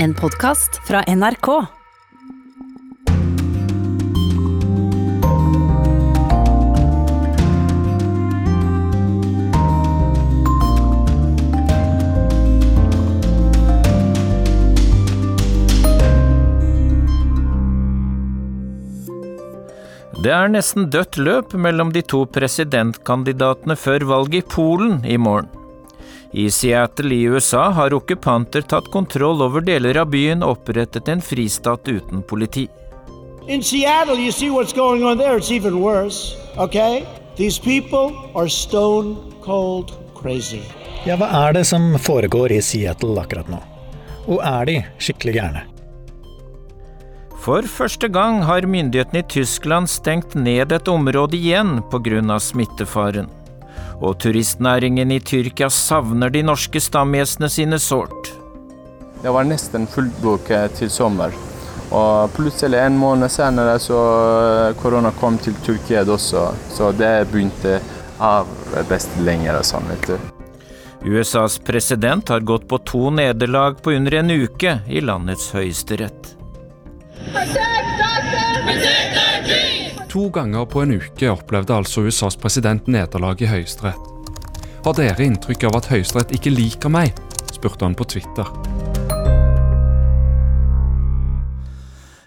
En podkast fra NRK. Det er nesten dødt løp mellom de to presidentkandidatene før valget i Polen i morgen. I Seattle i USA har okkupanter tatt kontroll over deler av byen og opprettet en fristat uten politi. In Seattle, you see what's going on there. It's even worse. Okay? These people are stone cold crazy. Ja, hva er det som foregår i Seattle akkurat nå? Og er de skikkelig gærne? For første gang har myndighetene i Tyskland stengt ned et område igjen pga. smittefaren. Og turistnæringen i Tyrkia savner de norske stamgjestene sine sårt. Det var nesten fullboket til sommer. Og plutselig en måned senere så korona kom til Tyrkia også, så det begynte av best lenger sånn, vet du. USAs president har gått på to nederlag på under en uke i landets høyesterett. To ganger på en uke opplevde altså USAs president nederlag i Høyesterett. Har dere inntrykk av at Høyesterett ikke liker meg? spurte han på Twitter.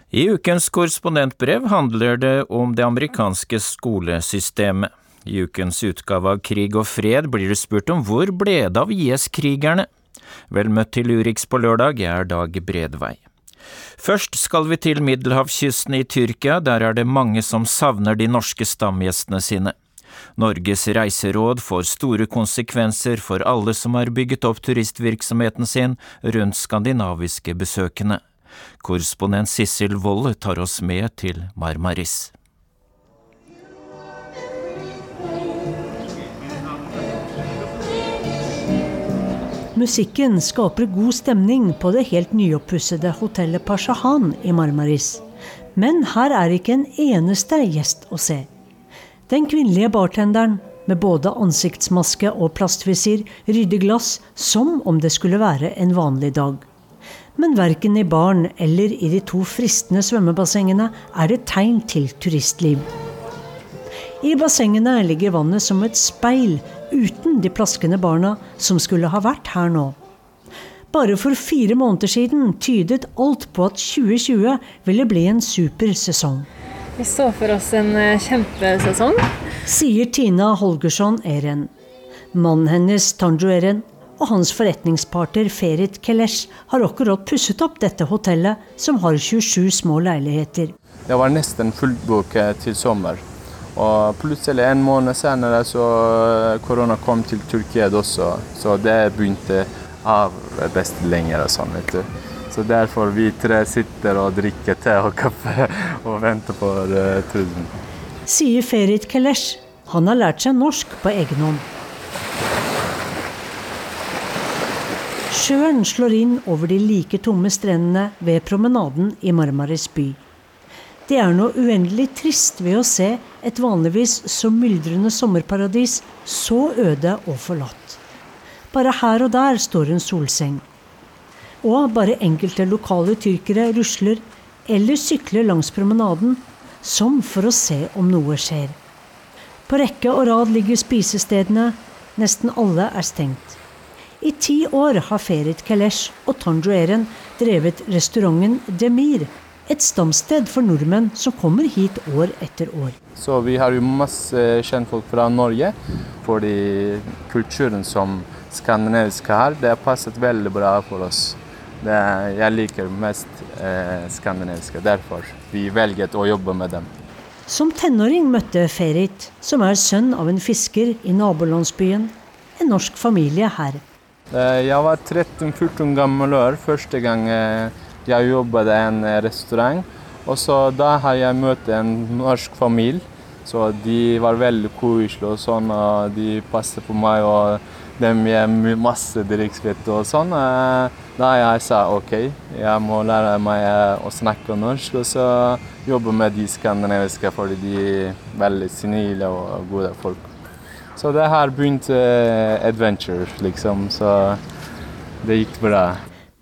I ukens korrespondentbrev handler det om det amerikanske skolesystemet. I ukens utgave av Krig og fred blir det spurt om hvor ble det av IS-krigerne? Vel møtt til Urix på lørdag, jeg er Dag Bredvei. Først skal vi til middelhavskysten i Tyrkia, der er det mange som savner de norske stamgjestene sine. Norges reiseråd får store konsekvenser for alle som har bygget opp turistvirksomheten sin rundt skandinaviske besøkende. Korrespondent Sissel Wold tar oss med til Marmaris. Musikken skaper god stemning på det helt nyoppussede hotellet Pashahan i Marmaris. Men her er ikke en eneste gjest å se. Den kvinnelige bartenderen, med både ansiktsmaske og plastvisir, rydder glass som om det skulle være en vanlig dag. Men verken i baren eller i de to fristende svømmebassengene er det tegn til turistliv. I bassengene ligger vannet som et speil uten de plaskende barna som skulle ha vært her nå. Bare for fire måneder siden tydet alt på at 2020 ville bli en super sesong. Vi så for oss en eh, kjempesesong. Sier Tina Holgersson Eren. Mannen hennes, Tanjo Eren, og hans forretningspartner Ferit Kelesh har akkurat pusset opp dette hotellet, som har 27 små leiligheter. Det var nesten fullboket til sommer. Og plutselig en måned senere så korona kom til Tyrkia også, så det begynte av best lenger og sånn, vet du. Så derfor vi tre sitter og drikker te og kaffe og venter på uh, turen. Sier Ferit Kelesh. Han har lært seg norsk på egen hånd. Sjøen slår inn over de like tomme strendene ved promenaden i Marmaris by. Det er noe uendelig trist ved å se et vanligvis så myldrende sommerparadis så øde og forlatt. Bare her og der står en solseng. Og bare enkelte lokale tyrkere rusler eller sykler langs promenaden, som for å se om noe skjer. På rekke og rad ligger spisestedene, nesten alle er stengt. I ti år har Ferit Kelesh og Tanjueren drevet restauranten Demir, et stamsted for nordmenn som kommer hit år etter år. Så vi har jo masse kjentfolk fra Norge, fordi kulturen som skandinavisk har, det har passet veldig bra for oss. Det, jeg liker mest eh, skandinaviske, derfor vi velget å jobbe med dem. Som tenåring møtte Ferit, som er sønn av en fisker i nabolandsbyen, en norsk familie her. Eh, jeg var 13-14 gammel år første gang eh, jeg jobbet i en eh, restaurant. Og så da har jeg møtt en norsk familie. Så de var veldig koselige og sånn, og de passet på meg. og de gir masse drikkesvett og sånn. Da jeg sa OK, jeg må lære meg å snakke norsk og så jobbe med de skandinaviske, fordi de er veldig snille og gode folk. Så det her begynte adventure, liksom. Så det gikk bra.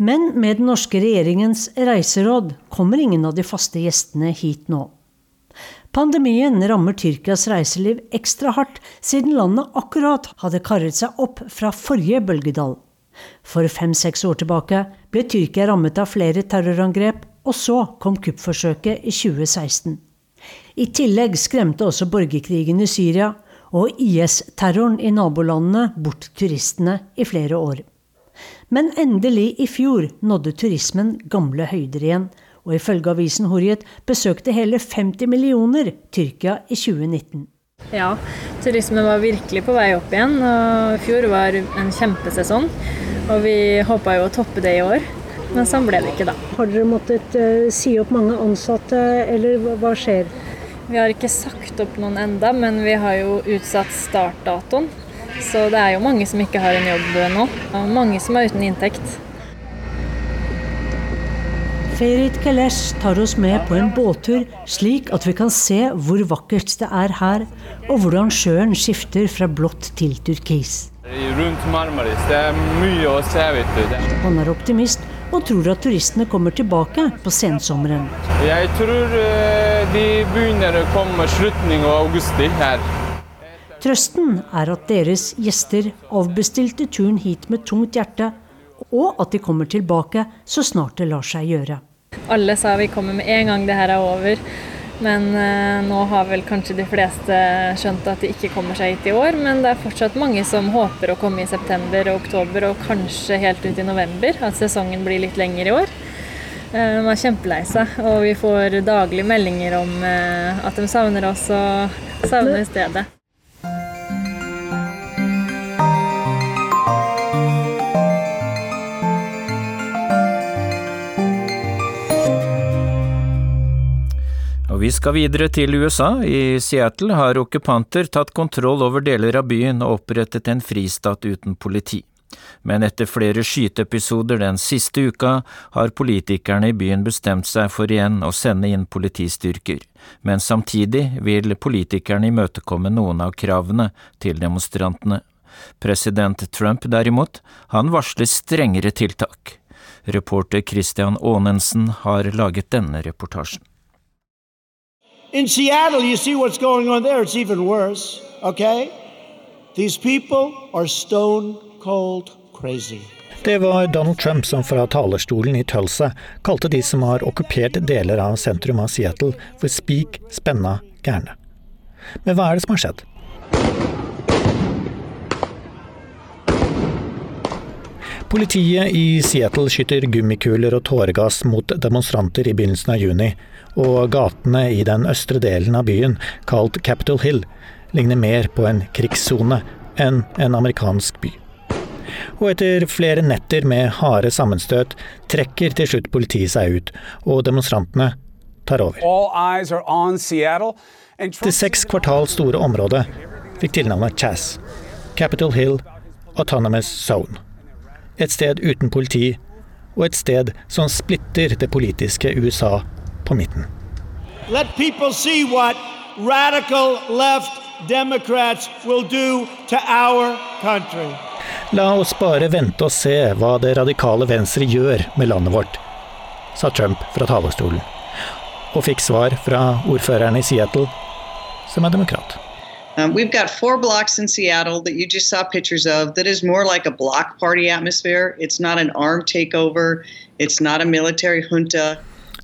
Men med den norske regjeringens reiseråd kommer ingen av de faste gjestene hit nå. Pandemien rammer Tyrkias reiseliv ekstra hardt, siden landet akkurat hadde karret seg opp fra forrige bølgedal. For fem-seks år tilbake ble Tyrkia rammet av flere terrorangrep, og så kom kuppforsøket i 2016. I tillegg skremte også borgerkrigen i Syria og IS-terroren i nabolandene bort turistene i flere år. Men endelig i fjor nådde turismen gamle høyder igjen, og ifølge avisen Horiet besøkte hele 50 millioner Tyrkia i 2019. Ja, turismen var virkelig på vei opp igjen. og I fjor var en kjempesesong, og vi håpa jo å toppe det i år. Men sånn ble det ikke, da. Har dere måttet uh, si opp mange ansatte, eller hva skjer? Vi har ikke sagt opp noen enda, men vi har jo utsatt startdatoen. Så det er jo mange som ikke har en jobb nå. Og mange som er uten inntekt. Ferit Kelesh tar oss med på en båttur, slik at vi kan se hvor vakkert det er her, og hvordan sjøen skifter fra blått til turkis. Rundt Marmaris det er mye å se. vet du. Han er optimist og tror at turistene kommer tilbake på sensommeren. Jeg tror eh, de begynner å komme slutningen av august her. Trøsten er at deres gjester avbestilte turen hit med tungt hjerte, og at de kommer tilbake så snart det lar seg gjøre. Alle sa vi kommer med en gang det her er over. Men eh, nå har vel kanskje de fleste skjønt at de ikke kommer seg hit i år. Men det er fortsatt mange som håper å komme i september og oktober og kanskje helt ut i november. At sesongen blir litt lengre i år. Eh, de er kjempelei seg, og vi får daglig meldinger om eh, at de savner oss og savner stedet. Og vi skal videre til USA. I Seattle har okkupanter tatt kontroll over deler av byen og opprettet en fristat uten politi. Men etter flere skyteepisoder den siste uka har politikerne i byen bestemt seg for igjen å sende inn politistyrker, men samtidig vil politikerne imøtekomme noen av kravene til demonstrantene. President Trump derimot, han varsler strengere tiltak. Reporter Christian Aanensen har laget denne reportasjen. In Seattle, you see what's going on there. It's even worse, okay? These people are stone cold crazy. Det var Donald Trump som fra talerstolen i Tulsa kalte de som har okkupert deler av sentrum av Seattle for spik spenna gærne. Men hva er det som har skjedd? Politiet i Seattle skyter gummikuler og tåregass mot demonstranter i begynnelsen av juni, og gatene i den østre delen av byen, kalt Capitol Hill, ligner mer på en krigssone enn en amerikansk by. Og etter flere netter med harde sammenstøt trekker til slutt politiet seg ut, og demonstrantene tar over. Det seks kvartal store området fikk tilnavnet Chas, Capitol Hill Autonomous Zone. Et sted uten politi, og et sted som splitter det politiske USA på midten. Let people see what radical left Democrats will do to our country. La oss bare vente og se hva det radikale venstre gjør med landet vårt, sa Trump fra talerstolen, og fikk svar fra ordføreren i Seattle, som er demokrat. Um, we've got four blocks in Seattle that you just saw pictures of that is more like a block party atmosphere. It's not an armed takeover. It's not a military junta.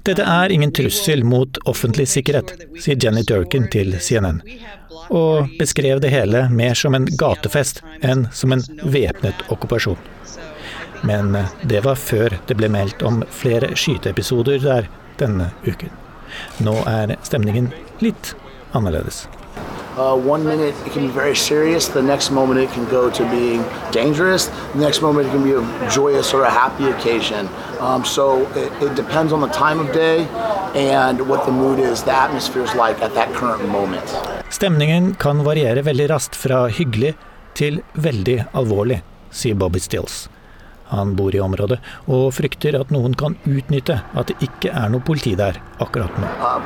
Dette er ingen trussel mot offentlig sikkerhet, sier Jenny Durkin til CNN, og beskrev det hele mer som en gatefest enn som en væpnet okkupasjon. Men det var før det ble meldt om flere skyteepisoder der denne uken. Nå er stemningen litt annerledes. Uh, one minute it can be very serious, the next moment it can go to being dangerous, the next moment it can be a joyous or a happy occasion. Um, so it, it, depends on the time of day and what the mood is, the atmosphere is like at that current moment. Stemningen kan variere veldig raskt fra hyggelig til veldig alvorlig, sier Bobby Stills. Han bor i området og frykter at noen kan utnytte at det ikke er noe politi der akkurat nå. Uh,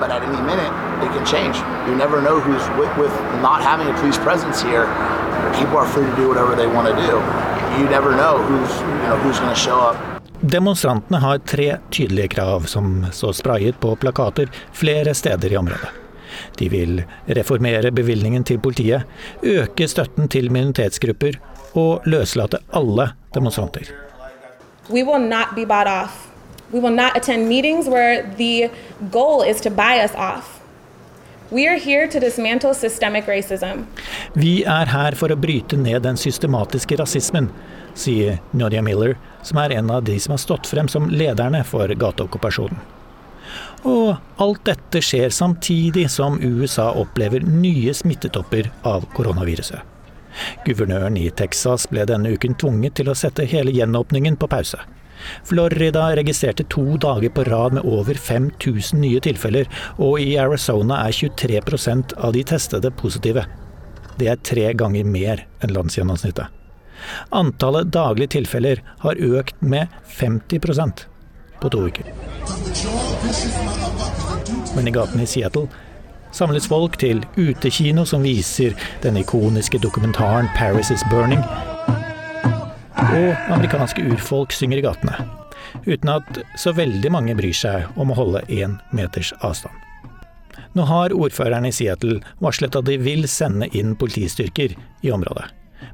with, with here, who's, you know, who's. Demonstrantene har tre tydelige krav som står sprayet på plakater flere steder i området. De vil reformere bevilgningen til politiet, øke støtten til minoritetsgrupper og løslate alle demonstranter. We will not be bought off. We will not attend meetings where the goal is to buy us off. We are here to dismantle systemic racism. Vi er her for å bryte ned den systematiske rasismen, sier Nadia Miller, som er en av de som har stått frem som lederne for gateokkupasjonen. Og alt dette skjer samtidig som USA opplever nye smittetopper av koronaviruset. Guvernøren i Texas ble denne uken tvunget til å sette hele gjenåpningen på pause. Florida registrerte to dager på rad med over 5000 nye tilfeller, og i Arizona er 23% av de testede positive. Det er tre ganger mer enn landsgjennomsnittet. Antallet daglige tilfeller har økt med 50% på to uker. Men i gatene i Seattle samles folk til utekino som viser den ikoniske dokumentaren 'Paris is Burning'. Og amerikanske urfolk synger i gatene. Uten at så veldig mange bryr seg om å holde én meters avstand. Nå har ordføreren i Seattle varslet at de vil sende inn politistyrker i området.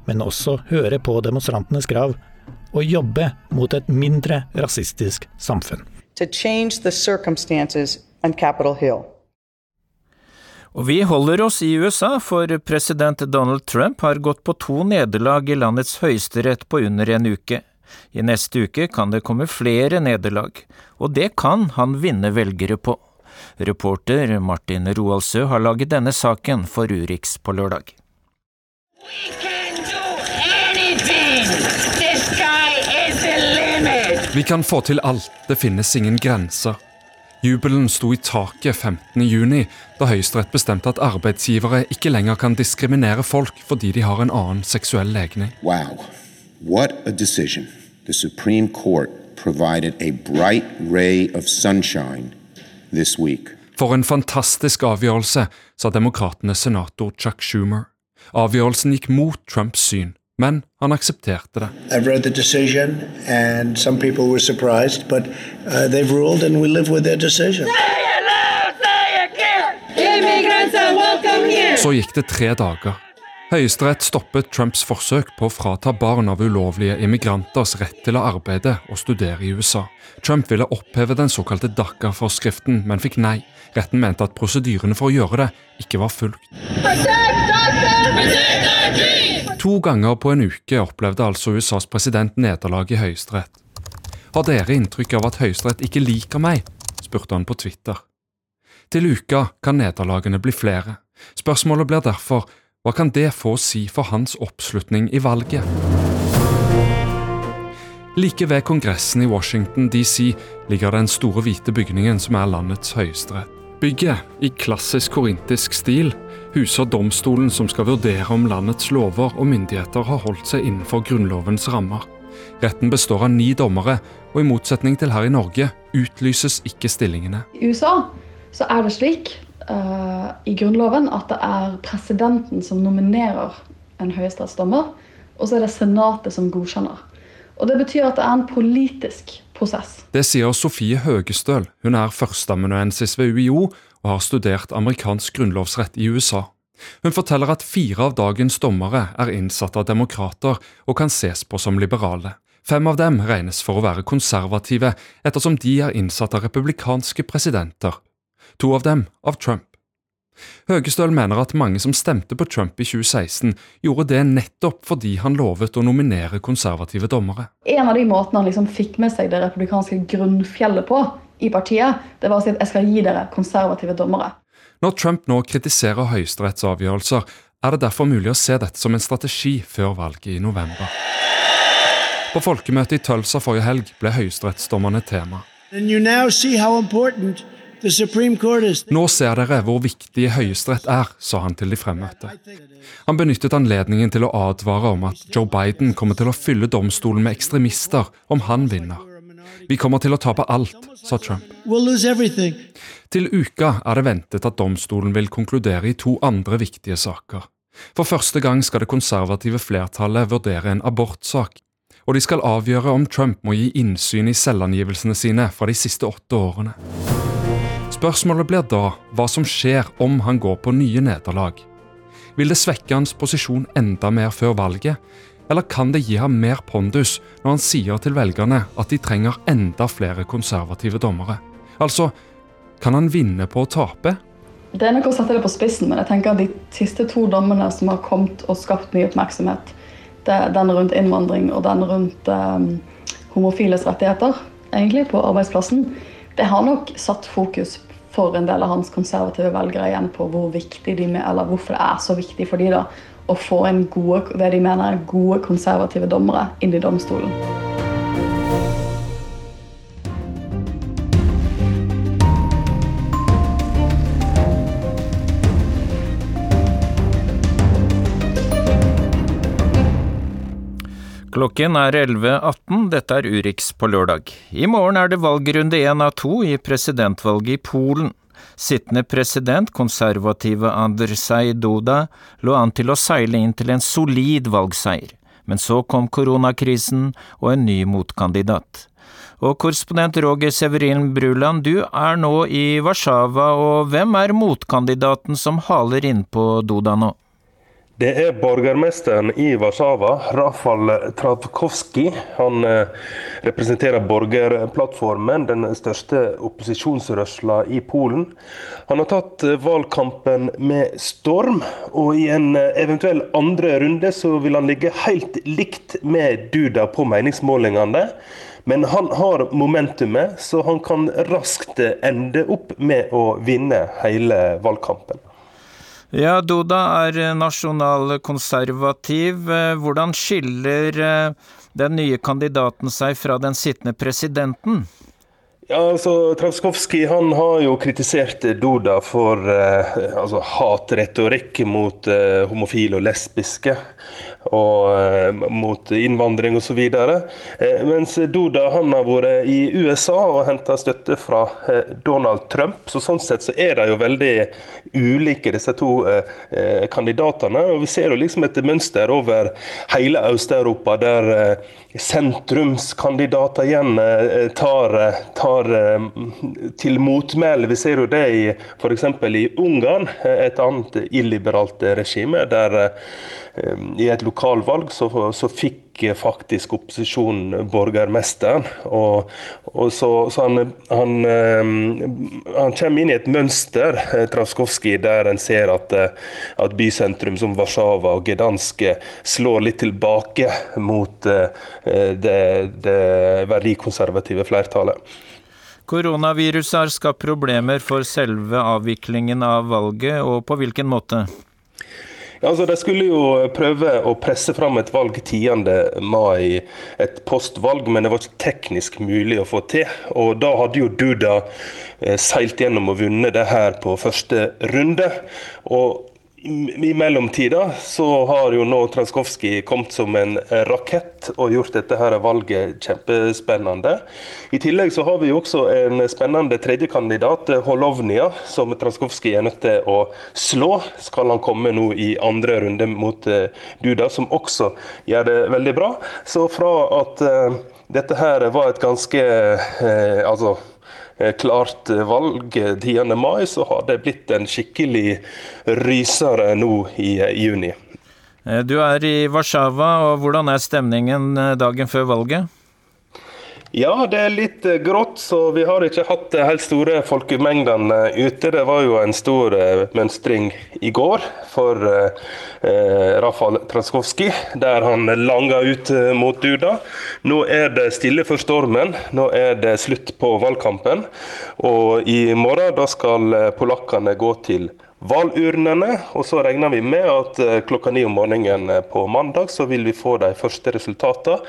Men også høre på demonstrantenes krav og jobbe mot et mindre rasistisk samfunn. To change the circumstances on Capitol Hill. Og vi holder oss i USA, for president Donald Trump har gått på to nederlag i landets høyesterett på under en uke. I neste uke kan det komme flere nederlag, og det kan han vinne velgere på. Reporter Martin Roaldsø har laget denne saken for Urix på lørdag. Vi kan få til alt, det finnes ingen grenser. Jubelen sto i taket 15.6, da Høyesterett bestemte at arbeidsgivere ikke lenger kan diskriminere folk fordi de har en annen seksuell legning. Wow. What a decision. The Supreme Court provided a bright ray of sunshine this week. For en fantastisk avgjørelse, sa demokratenes senator Chuck Schumer. Avgjørelsen gikk mot Trumps syn, men han aksepterte det. I've read the decision, and some people were surprised, but uh, they've ruled, and we live with their decision. Så gikk det tre dager. Høyesterett stoppet Trumps forsøk på å frata barn av ulovlige immigranters rett til å arbeide og studere i USA. Trump ville oppheve den såkalte DACA-forskriften, men fikk nei. Retten mente at prosedyrene for å gjøre det ikke var fulgt. To ganger på en uke opplevde altså USAs president nederlag i Høyesterett. Har dere inntrykk av at Høyesterett ikke liker meg? spurte han på Twitter. Til uka kan nederlagene bli flere. Spørsmålet blir derfor hva kan det få å si for hans oppslutning i valget? Like ved Kongressen i Washington DC ligger den store hvite bygningen som er landets høyesterett. Bygget, i klassisk korintisk stil, huser domstolen som skal vurdere om landets lover og myndigheter har holdt seg innenfor Grunnlovens rammer. Retten består av ni dommere, og i motsetning til her i Norge utlyses ikke stillingene. I USA så er det slik uh, i Grunnloven at det er presidenten som nominerer en høyesterettsdommer, og så er det Senatet som godkjenner. Og Det betyr at det er en politisk prosess. Det sier Sofie Høgestøl. Hun er førsteamanuensis ved UiO og har studert amerikansk grunnlovsrett i USA. Hun forteller at fire av dagens dommere er innsatt av demokrater og kan ses på som liberale. Fem av dem regnes for å være konservative, ettersom de er innsatt av republikanske presidenter. To av dem av Trump. Høgestøl mener at mange som stemte på Trump i 2016, gjorde det nettopp fordi han lovet å nominere konservative dommere. En av de måtene han liksom fikk med seg det republikanske grunnfjellet på i partiet, det var å si at jeg skal gi dere konservative dommere. Når Trump nå kritiserer Høyesteretts avgjørelser, er det derfor mulig å se dette som en strategi før valget i november. På folkemøtet i Tølsa forrige helg ble høyesterettsdommerne tema. And you now see how important Nå ser dere hvor viktig Høyesterett er, sa han til de fremmøtte. Han benyttet anledningen til å advare om at Joe Biden kommer til å fylle domstolen med ekstremister om han vinner. Vi kommer til å tape alt, sa Trump. Til uka er det ventet at domstolen vil konkludere i to andre viktige saker. For første gang skal det konservative flertallet vurdere en abortsak, og de skal avgjøre om Trump må gi innsyn i selvangivelsene sine fra de siste åtte årene. Spørsmålet blir da hva som skjer om han går på nye nederlag. Vil det svekke hans posisjon enda mer før valget, eller kan det gi ham mer pondus når han sier til velgerne at de trenger enda flere konservative dommere? Altså, kan han vinne på å tape? Det er nok å sette det på spissen, men jeg tenker at de siste to dommene som har kommet og skapt mye oppmerksomhet, den rundt innvandring og den rundt um, homofiles rettigheter egentlig på arbeidsplassen, det har nok satt fokus for en del av hans konservative velgere igjen på hvor viktig de eller hvorfor det er så viktig for de da, å få en gode, det de mener er gode konservative dommere inn i domstolen. Klokken er 11.18, dette er Urix på lørdag. I morgen er det valgrunde én av to i presidentvalget i Polen. Sittende president, konservative Andrzej Duda, lå an til å seile inn til en solid valgseier, men så kom koronakrisen og en ny motkandidat. Og korrespondent Roger Severin Bruland, du er nå i Warszawa, og hvem er motkandidaten som haler innpå Duda nå? Det er borgermesteren i Warszawa, Rafal Travkovskij. Han eh, representerer Borgerplattformen, den største opposisjonsrørsla i Polen. Han har tatt eh, valgkampen med storm, og i en eh, eventuell andre runde så vil han ligge helt likt med Duda på meningsmålingene. Men han har momentumet, så han kan raskt ende opp med å vinne hele valgkampen. Ja, Doda er eh, nasjonalkonservativ. Eh, hvordan skiller eh, den nye kandidaten seg fra den sittende presidenten? Ja, altså, Travskovskij har jo kritisert Duda for eh, altså, hatretorikk mot eh, homofile og lesbiske. Og eh, mot innvandring osv. Eh, mens Duda han har vært i USA og henta støtte fra eh, Donald Trump. Så sånn sett så er de jo veldig ulike, disse to eh, eh, kandidatene. Og vi ser jo liksom et mønster over hele Øst-Europa der eh, sentrumskandidater igjen eh, tar, eh, tar eh, til motmæle. Vi ser jo det i f.eks. i Ungarn, et annet illiberalt regime, der i et lokalvalg så, så fikk faktisk opposisjonen borgermesteren. Og, og så, så han, han, han, kommer inn i et mønster, Traskovskij, der en ser at, at bysentrum som Warszawa og Gdansk slår litt tilbake mot det, det verdikonservative flertallet. Koronaviruset har skapt problemer for selve avviklingen av valget, og på hvilken måte? Ja, altså, De skulle jo prøve å presse fram et valg 10. mai, et postvalg, men det var ikke teknisk mulig å få til. Og Da hadde jo Duda eh, seilt gjennom og vunnet det her på første runde. Og i mellomtida så har jo nå Transkovskij kommet som en rakett og gjort dette her valget kjempespennende. I tillegg så har vi jo også en spennende tredjekandidat, Holovnia, som Transkovskij er nødt til å slå. Skal han komme nå i andre runde mot eh, Duda, som også gjør det veldig bra. Så fra at uh, dette her var et ganske eh, altså Eh, klart valg 10. mai, så har det blitt en skikkelig rysere nå i eh, juni. Eh, du er i Warszawa, og hvordan er stemningen dagen før valget? Ja, det er litt grått, så vi har ikke hatt de helt store folkemengdene ute. Det var jo en stor mønstring i går for eh, Rafal Traskowski, der han langa ut eh, mot Duda. Nå er det stille for stormen. Nå er det slutt på valgkampen. Og i morgen da skal eh, polakkene gå til valgurnene. Og så regner vi med at eh, klokka ni om morgenen på mandag så vil vi få de første resultatene.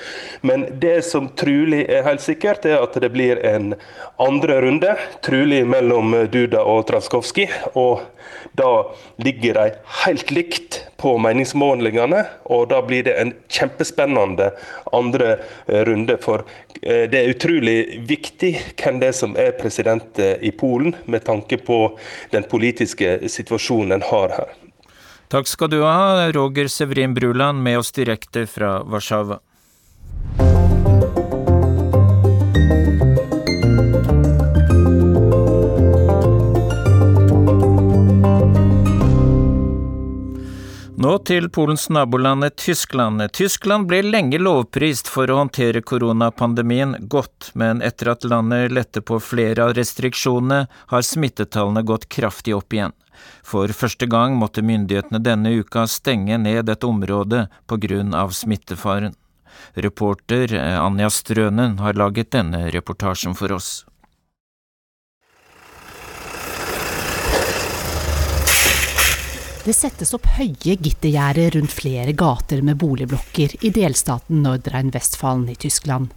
Men det som trolig er helt sikkert, er at det blir en andre runde. Trolig mellom Duda og Traskowski. Og da ligger de helt likt på meningsmålingene, og da blir det en kjempespennende andre eh, runde. For eh, det er utrolig viktig hvem det er som er president eh, i Polen, med tanke på den politiske situasjonen en har her. Takk skal du ha, Roger Severin Bruland, med oss direkte fra Warszawa. Nå til Polens naboland Tyskland. Tyskland ble lenge lovprist for å håndtere koronapandemien godt, men etter at landet lette på flere av restriksjonene, har smittetallene gått kraftig opp igjen. For første gang måtte myndighetene denne uka stenge ned et område på grunn av smittefaren. Reporter Anja Strønen har laget denne reportasjen for oss. Det settes opp høye gittergjerder rundt flere gater med boligblokker i delstaten Nordrhein-Westfalen i Tyskland.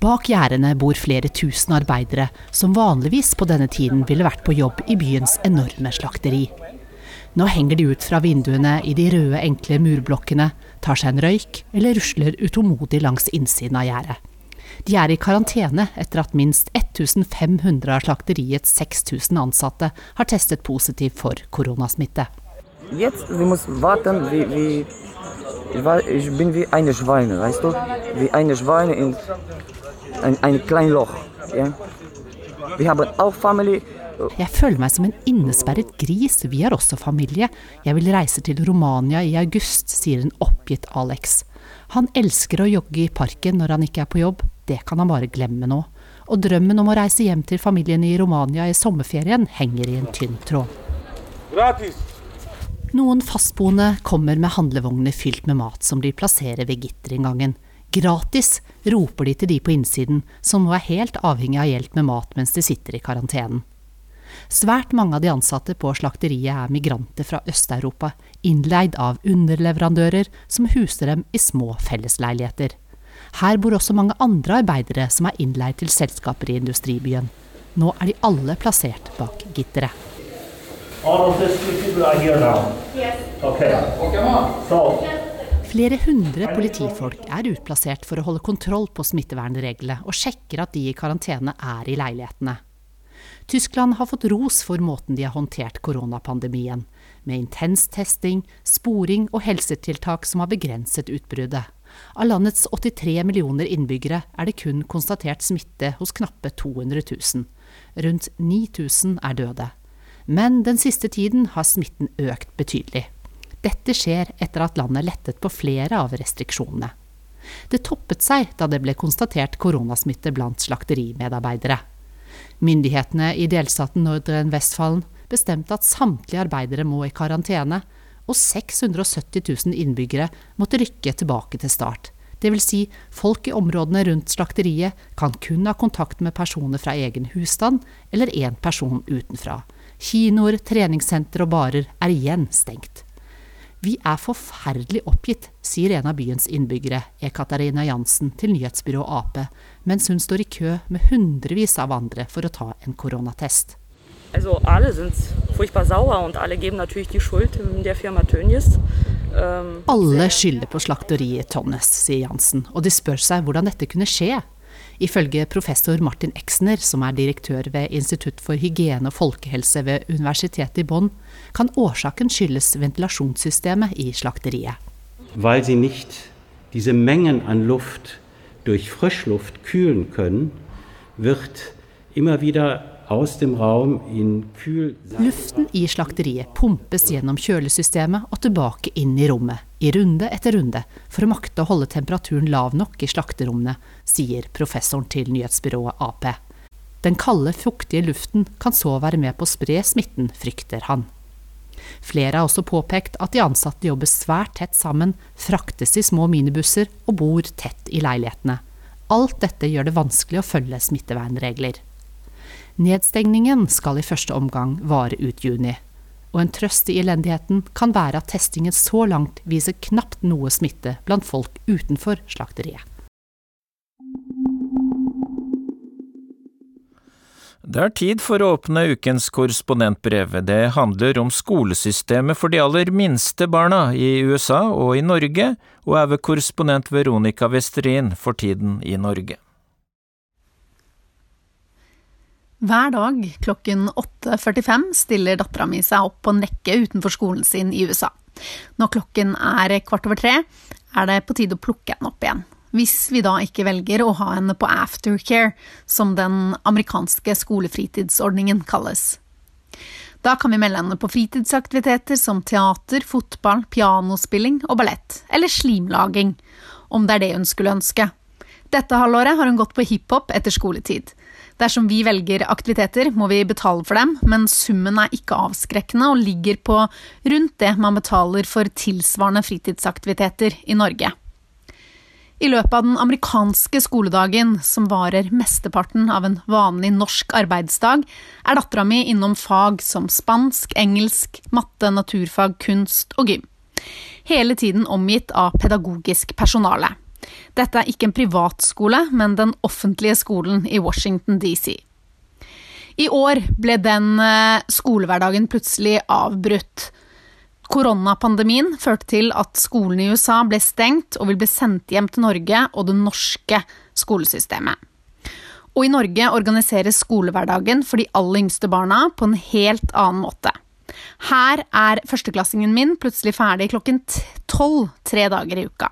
Bak gjerdene bor flere tusen arbeidere som vanligvis på denne tiden ville vært på jobb i byens enorme slakteri. Nå henger de ut fra vinduene i de røde, enkle murblokkene, tar seg en røyk eller rusler utålmodig langs innsiden av gjerdet. De er i karantene etter at minst 1500 av slakteriets 6000 ansatte har testet positivt for koronasmitte. Jetzt, wir müssen warten, wie, wie ich bin wie eine Schweine, weißt du? Wie eine Schweine in ein, ein kleines Loch. Ja? Wir haben auch Familie. Jeg føler meg som en innesperret gris, vi har også familie. Jeg vil reise til Romania i august, sier en oppgitt Alex. Han elsker å jogge i parken når han ikke er på jobb, det kan han bare glemme nå. Og drømmen om å reise hjem til familien i Romania i sommerferien henger i en tynn tråd. Gratis. Noen fastboende kommer med handlevogner fylt med mat som de plasserer ved gitterinngangen. Gratis, roper de til de på innsiden, som nå er helt avhengig av hjelp med mat mens de sitter i karantenen. Svært mange av de ansatte på slakteriet er migranter fra Øst-Europa, innleid av underleverandører som huser dem i små fellesleiligheter. Her bor også mange andre arbeidere som er innleid til selskaper i industribyen. Nå er de alle plassert bak gitteret. Flere hundre politifolk er utplassert for å holde kontroll på smittevernreglene og sjekker at de i karantene er i leilighetene. Tyskland har fått ros for måten de har håndtert koronapandemien, med intens testing, sporing og helsetiltak som har begrenset utbruddet. Av landets 83 millioner innbyggere er det kun konstatert smitte hos knappe 200 000. Rundt 9000 er døde. Men den siste tiden har smitten økt betydelig. Dette skjer etter at landet lettet på flere av restriksjonene. Det toppet seg da det ble konstatert koronasmitte blant slakterimedarbeidere. Myndighetene i delstaten Nordrhein-Westfalen bestemte at samtlige arbeidere må i karantene, og 670 000 innbyggere måtte rykke tilbake til start. Vil si, folk i områdene rundt slakteriet kan kun ha kontakt med personer fra egen husstand eller én person utenfra. Kinoer, treningssenter og barer er igjen stengt. Vi er forferdelig oppgitt, sier en av byens innbyggere, Ekaterina Jansen, til nyhetsbyrået Ap, mens hun står i kø med hundrevis av andre for å ta en koronatest. Also alle sind furchtbar sauer und alle geben natürlich die Schuld der Firma Tönnies. Um, alle skylder på slakteriet Tonnes, sier Jansen, og de spør seg hvordan dette kunne skje. Ifølge professor Martin Exner, som er direktør ved Institutt for hygiene og folkehelse ved Universitetet i Bonn, kan årsaken skyldes ventilasjonssystemet i slakteriet. Weil sie nicht diese Mengen an Luft durch Frischluft kühlen können, wird immer wieder Luften i slakteriet pumpes gjennom kjølesystemet og tilbake inn i rommet, i runde etter runde, for å makte å holde temperaturen lav nok i slakterommene, sier professoren til nyhetsbyrået Ap. Den kalde, fuktige luften kan så være med på å spre smitten, frykter han. Flere har også påpekt at de ansatte jobber svært tett sammen, fraktes i små minibusser og bor tett i leilighetene. Alt dette gjør det vanskelig å følge smittevernregler. Nedstengningen skal i første omgang vare ut juni, og en trøst i elendigheten kan være at testingen så langt viser knapt noe smitte blant folk utenfor slakteriet. Det er tid for å åpne ukens korrespondentbrev. Det handler om skolesystemet for de aller minste barna i USA og i Norge, og er ved korrespondent Veronica Westerin for tiden i Norge. Hver dag klokken 8.45 stiller dattera mi seg opp på en rekke utenfor skolen sin i USA. Når klokken er kvart over tre, er det på tide å plukke henne opp igjen. hvis vi da ikke velger å ha henne på aftercare, som den amerikanske skolefritidsordningen kalles. Da kan vi melde henne på fritidsaktiviteter som teater, fotball, pianospilling og ballett, eller slimlaging, om det er det hun skulle ønske. Dette halvåret har hun gått på hiphop etter skoletid. Dersom vi velger aktiviteter, må vi betale for dem, men summen er ikke avskrekkende og ligger på rundt det man betaler for tilsvarende fritidsaktiviteter i Norge. I løpet av den amerikanske skoledagen, som varer mesteparten av en vanlig norsk arbeidsdag, er dattera mi innom fag som spansk, engelsk, matte, naturfag, kunst og gym. Hele tiden omgitt av pedagogisk personale. Dette er ikke en privatskole, men den offentlige skolen i Washington DC. I år ble den eh, skolehverdagen plutselig avbrutt. Koronapandemien førte til at skolen i USA ble stengt og vil bli sendt hjem til Norge og det norske skolesystemet. Og i Norge organiseres skolehverdagen for de aller yngste barna på en helt annen måte. Her er førsteklassingen min plutselig ferdig klokken tolv tre dager i uka.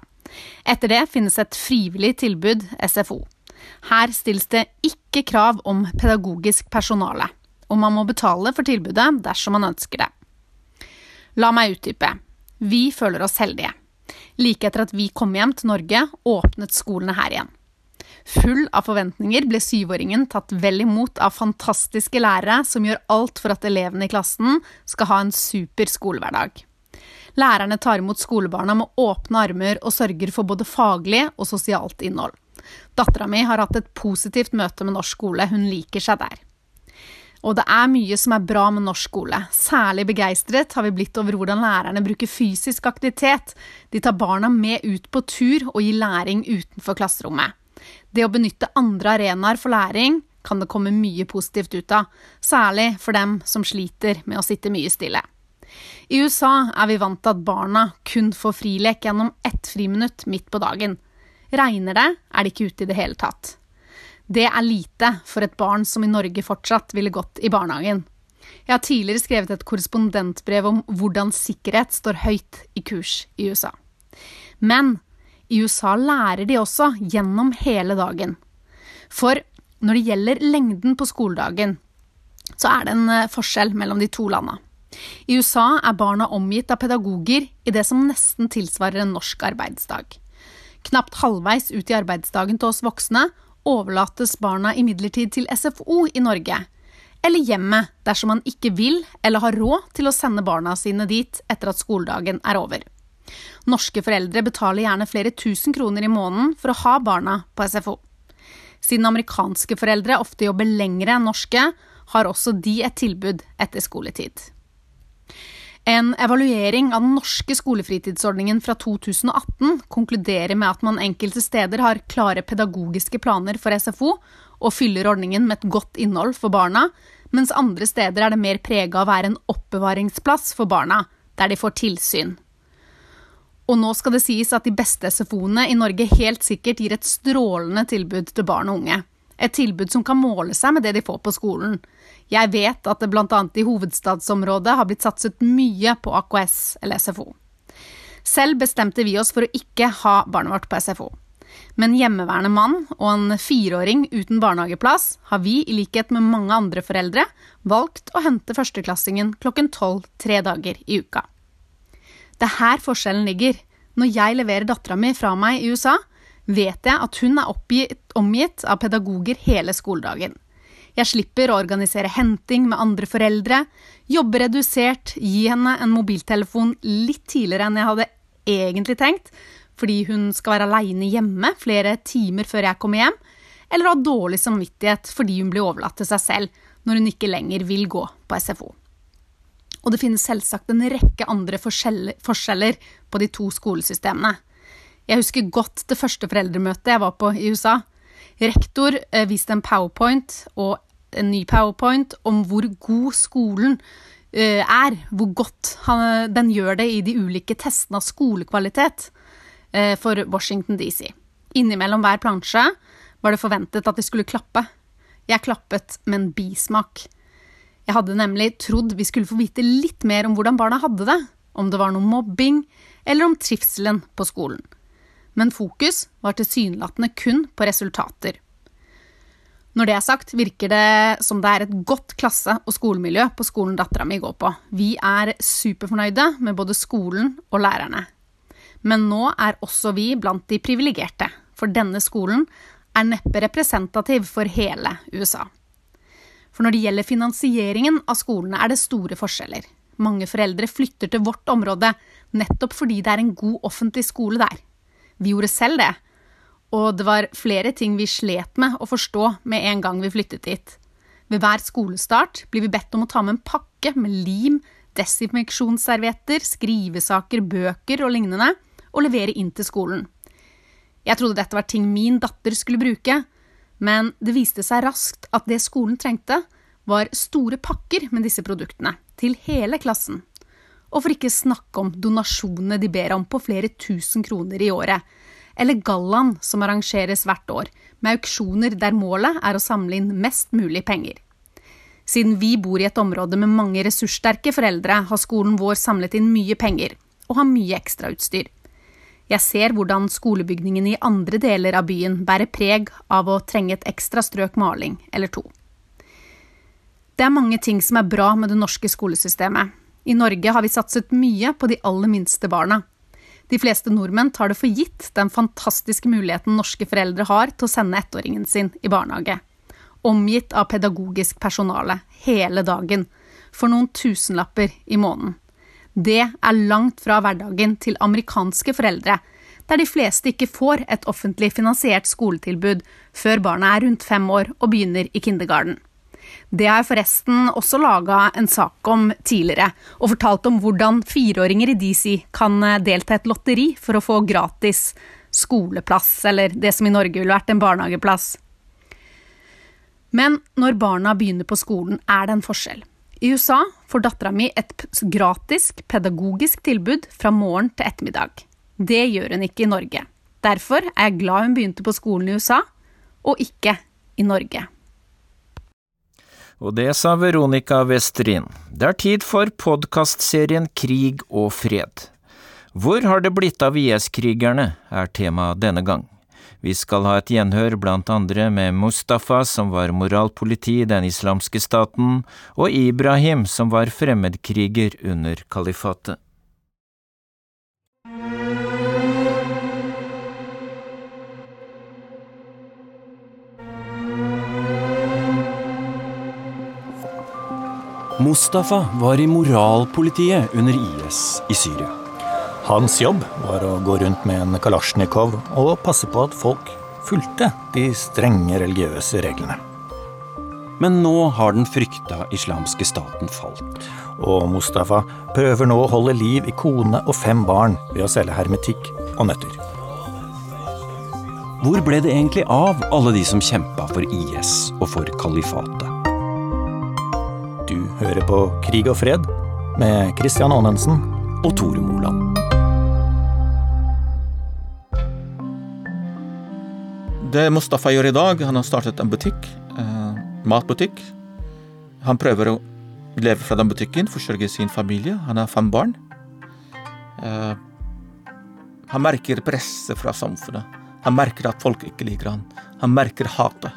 Etter det finnes et frivillig tilbud, SFO. Her stilles det ikke krav om pedagogisk personale, og man må betale for tilbudet dersom man ønsker det. La meg utdype. Vi føler oss heldige. Like etter at vi kom hjem til Norge, åpnet skolene her igjen. Full av forventninger ble syvåringen tatt vel imot av fantastiske lærere som gjør alt for at elevene i klassen skal ha en super skolehverdag. Lærerne tar imot skolebarna med åpne armer og sørger for både faglig og sosialt innhold. Dattera mi har hatt et positivt møte med norsk skole, hun liker seg der. Og det er mye som er bra med norsk skole. Særlig begeistret har vi blitt over hvordan lærerne bruker fysisk aktivitet. De tar barna med ut på tur og gir læring utenfor klasserommet. Det å benytte andre arenaer for læring kan det komme mye positivt ut av, særlig for dem som sliter med å sitte mye stille. I USA er vi vant til at barna kun får frilek gjennom ett friminutt midt på dagen. Regner det, er de ikke ute i det hele tatt. Det er lite for et barn som i Norge fortsatt ville gått i barnehagen. Jeg har tidligere skrevet et korrespondentbrev om hvordan sikkerhet står høyt i kurs i USA. Men i USA lærer de også gjennom hele dagen. For når det gjelder lengden på skoledagen, så er det en eh, forskjell mellom de to landa. I USA er barna omgitt av pedagoger i det som nesten tilsvarer en norsk arbeidsdag. Knapt halvveis ut i arbeidsdagen til oss voksne overlates barna imidlertid til SFO i Norge, eller hjemmet dersom man ikke vil eller har råd til å sende barna sine dit etter at skoledagen er over. Norske foreldre betaler gjerne flere tusen kroner i måneden for å ha barna på SFO. Siden amerikanske foreldre ofte jobber lengre enn norske, har også de et tilbud etter skoletid. En evaluering av den norske skolefritidsordningen fra 2018 konkluderer med at man enkelte steder har klare pedagogiske planer for SFO og fyller ordningen med et godt innhold for barna, mens andre steder er det mer prega av å være en oppbevaringsplass for barna, der de får tilsyn. Og nå skal det sies at de beste SFO-ene i Norge helt sikkert gir et strålende tilbud til barn og unge. Et tilbud som kan måle seg med det de får på skolen. Jeg vet at det bl.a. i hovedstadsområdet har blitt satset mye på AKS eller SFO. Selv bestemte vi oss for å ikke ha barnet vårt på SFO. Men hjemmeværende mann og en fireåring uten barnehageplass har vi, i likhet med mange andre foreldre, valgt å hente førsteklassingen klokken tolv tre dager i uka. Det er her forskjellen ligger. Når jeg leverer dattera mi fra meg i USA, vet jeg at hun er oppgitt, omgitt av pedagoger hele skoledagen. Jeg slipper å organisere henting med andre foreldre, jobbe redusert, gi henne en mobiltelefon litt tidligere enn jeg hadde egentlig tenkt, fordi hun skal være aleine hjemme flere timer før jeg kommer hjem, eller ha dårlig samvittighet fordi hun blir overlatt til seg selv når hun ikke lenger vil gå på SFO. Og det finnes selvsagt en rekke andre forskjeller på de to skolesystemene. Jeg husker godt det første foreldremøtet jeg var på i USA. Rektor eh, viste en powerpoint og en ny powerpoint om hvor god skolen eh, er. Hvor godt den gjør det i de ulike testene av skolekvalitet eh, for Washington DC. Innimellom hver plansje var det forventet at de skulle klappe. Jeg klappet med en bismak. Jeg hadde nemlig trodd vi skulle få vite litt mer om hvordan barna hadde det, om det var noe mobbing, eller om trivselen på skolen. Men fokus var tilsynelatende kun på resultater. Når det er sagt, virker det som det er et godt klasse- og skolemiljø på skolen dattera mi går på. Vi er superfornøyde med både skolen og lærerne. Men nå er også vi blant de privilegerte, for denne skolen er neppe representativ for hele USA. For når det gjelder finansieringen av skolene, er det store forskjeller. Mange foreldre flytter til vårt område nettopp fordi det er en god offentlig skole der. Vi gjorde selv det, og det var flere ting vi slet med å forstå med en gang vi flyttet dit. Ved hver skolestart blir vi bedt om å ta med en pakke med lim, desinfeksjonsservietter, skrivesaker, bøker og lignende, og levere inn til skolen. Jeg trodde dette var ting min datter skulle bruke, men det viste seg raskt at det skolen trengte, var store pakker med disse produktene, til hele klassen. Og for ikke snakke om donasjonene de ber om på flere tusen kroner i året, eller gallaen som arrangeres hvert år, med auksjoner der målet er å samle inn mest mulig penger. Siden vi bor i et område med mange ressurssterke foreldre, har skolen vår samlet inn mye penger, og har mye ekstrautstyr. Jeg ser hvordan skolebygningen i andre deler av byen bærer preg av å trenge et ekstra strøk maling eller to. Det er mange ting som er bra med det norske skolesystemet. I Norge har vi satset mye på de aller minste barna, de fleste nordmenn tar det for gitt den fantastiske muligheten norske foreldre har til å sende ettåringen sin i barnehage. Omgitt av pedagogisk personale hele dagen, for noen tusenlapper i måneden. Det er langt fra hverdagen til amerikanske foreldre, der de fleste ikke får et offentlig finansiert skoletilbud før barna er rundt fem år og begynner i kindergarten. Det har jeg forresten også laga en sak om tidligere, og fortalt om hvordan fireåringer i DC kan eh, delta i et lotteri for å få gratis skoleplass, eller det som i Norge ville vært en barnehageplass. Men når barna begynner på skolen, er det en forskjell. I USA får dattera mi et gratis pedagogisk tilbud fra morgen til ettermiddag. Det gjør hun ikke i Norge. Derfor er jeg glad hun begynte på skolen i USA, og ikke i Norge. Og det sa Veronica Westrin. Det er tid for podkastserien Krig og fred. Hvor har det blitt av IS-krigerne, er temaet denne gang. Vi skal ha et gjenhør blant andre med Mustafa, som var moralpoliti i den islamske staten, og Ibrahim, som var fremmedkriger under kalifatet. Mustafa var i moralpolitiet under IS i Syria. Hans jobb var å gå rundt med en kalasjnikov og passe på at folk fulgte de strenge religiøse reglene. Men nå har den frykta islamske staten falt. Og Mustafa prøver nå å holde liv i kone og fem barn ved å selge hermetikk og nøtter. Hvor ble det egentlig av alle de som kjempa for IS og for kalifatet? Du hører på Krig og fred med Christian Aanensen og Tore Moland. Det Mustafa gjør i dag, han har startet en butikk, eh, matbutikk. Han prøver å leve fra den butikken, forsørge sin familie. Han har fem barn. Eh, han merker presset fra samfunnet. Han merker at folk ikke liker han. Han merker hatet.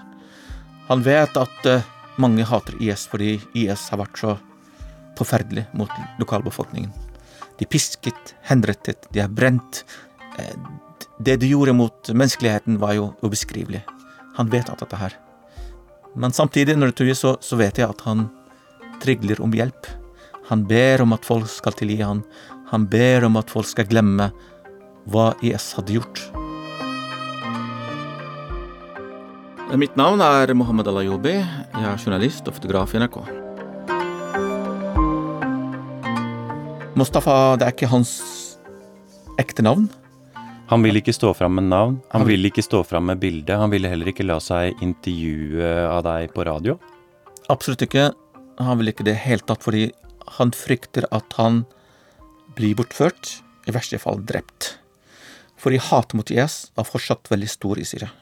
Han vet at eh, mange hater IS fordi IS har vært så forferdelig mot lokalbefolkningen. De pisket, henrettet, de har brent. Eh, det de gjorde mot menneskeligheten, var jo ubeskrivelig. Han vet alt dette her. Men samtidig, når det tuer, så, så vet jeg at han trigler om hjelp. Han ber om at folk skal tilgi han. Han ber om at folk skal glemme hva IS hadde gjort. Mitt navn er Mohammed Alayobi. Jeg er journalist og fotograf i NRK. Mustafa, det er ikke hans ekte navn. Han vil ikke stå fram med navn, han vil ikke stå fram med bilde. Han ville heller ikke la seg intervjue av deg på radio? Absolutt ikke. Han vil ikke det helt tatt, fordi han frykter at han blir bortført, i verste fall drept. Fordi hatet mot IS er fortsatt veldig stor i Syria.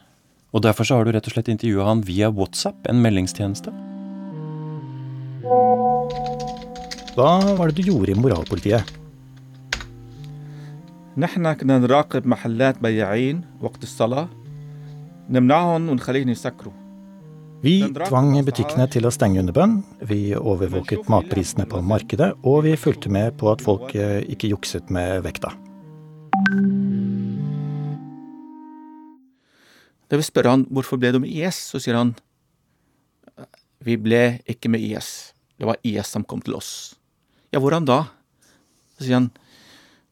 Og derfor så har du rett og slett intervjua han via WhatsApp, en meldingstjeneste. Hva var det du gjorde i moralpolitiet? نحن كنا نراقب محلات بياعين وقت الصلاة نمنعهم ونخليهم يسكروا Vi tvang butikkene til å stenge under bønn, vi overvåket matprisene på markedet, og vi fulgte med på at folk eh, ikke jukset med vekta. Da vi spør han hvorfor ble du med IS, så sier han vi ble ikke med IS, det var IS som kom til oss. Ja, hvordan da? Så sier han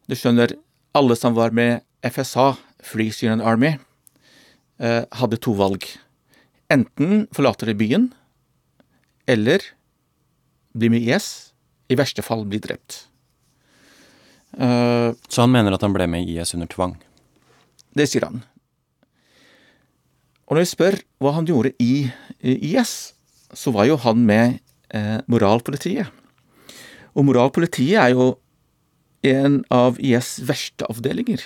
du skjønner, alle som var med FSA, Free Syrian Army, eh, hadde to valg. Enten forlater de byen, eller bli med IS, i verste fall bli drept. Uh, Så han mener at han ble med IS under tvang? Det sier han. Og når jeg spør hva han gjorde i, IS, så var jo han med eh, moralpolitiet. Og moralpolitiet er jo en av IS' verste avdelinger.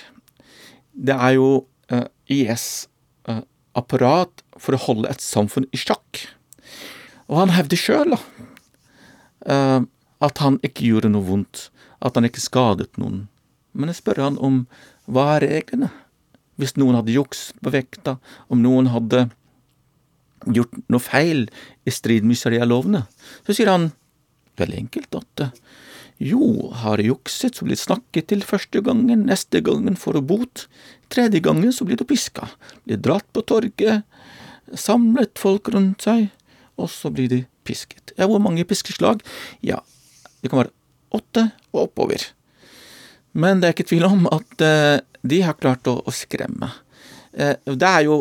Det er jo eh, IS' eh, apparat for å holde et samfunn i sjakk. Og han hevder sjøl uh, at han ikke gjorde noe vondt, at han ikke skadet noen. Men jeg spør han om hva er reglene? Hvis noen hadde jukset på vekta, om noen hadde gjort noe feil i strid med sharia-lovene, så sier han veldig enkelt at jo, har jukset, så blir det snakket til første gangen, neste gangen får du bot, tredje gangen så blir du piska, blir dratt på torget, samlet folk rundt seg, og så blir de pisket. Ja, hvor mange piskeslag? Ja, det kan være åtte og oppover. Men det er ikke tvil om at uh, de har klart å, å skremme. Uh, det er jo,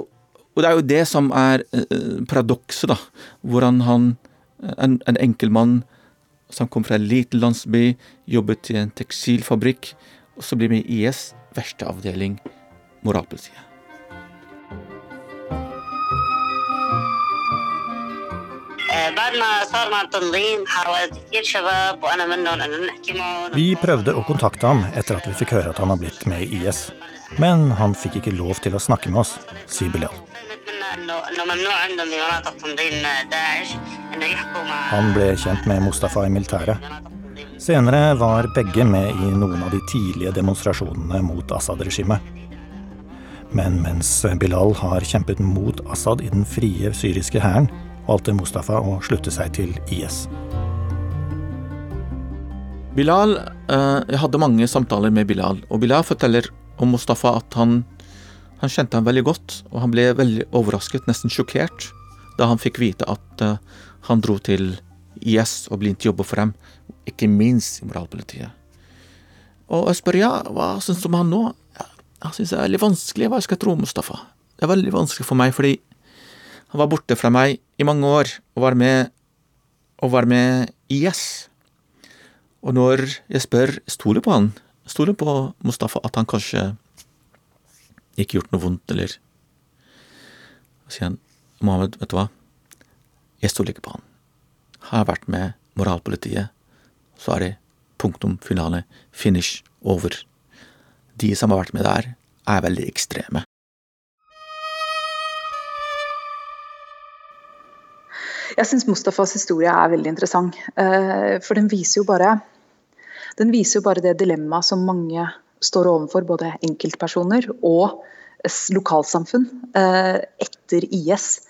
og det er jo det som er uh, paradokset, da. Hvordan han, en, en enkeltmann som kom fra en liten landsby, jobbet i en tekstilfabrikk, og så blir med i IS verste avdeling, moralpolitiet. Vi prøvde å kontakte ham etter at vi fikk høre at han har blitt med i IS. Men han fikk ikke lov til å snakke med oss, sier Bilal. Han ble kjent med Mustafa i militæret. Senere var begge med i noen av de tidlige demonstrasjonene mot Assad-regimet. Men mens Bilal har kjempet mot Assad i den frie syriske hæren, valgte Mustafa å slutte seg til IS. Bilal eh, Jeg hadde mange samtaler med Bilal, og Bilal forteller om Mustafa at han, han kjente ham veldig godt, og han ble veldig overrasket, nesten sjokkert, da han fikk vite at uh, han dro til IS og blindt jobber for dem, ikke minst i moralpolitiet. Og jeg spør ja, hva syns du om han nå? Jeg syns det er veldig vanskelig hva jeg skal tro Mustafa. Det er veldig vanskelig for meg, fordi han var borte fra meg i mange år og var med, og var med IS. Og når jeg spør stoler på han, stoler på Mustafa at han kanskje ikke gjort noe vondt, eller Så sier han Mohammed, vet du hva, jeg stoler ikke på han. Har jeg vært med moralpolitiet, så er det punktum finale, finish, over. De som har vært med der, er veldig ekstreme. Jeg syns Mustafas historie er veldig interessant. Eh, for den viser jo bare viser jo bare det dilemmaet som mange står overfor, både enkeltpersoner og lokalsamfunn, eh, etter IS.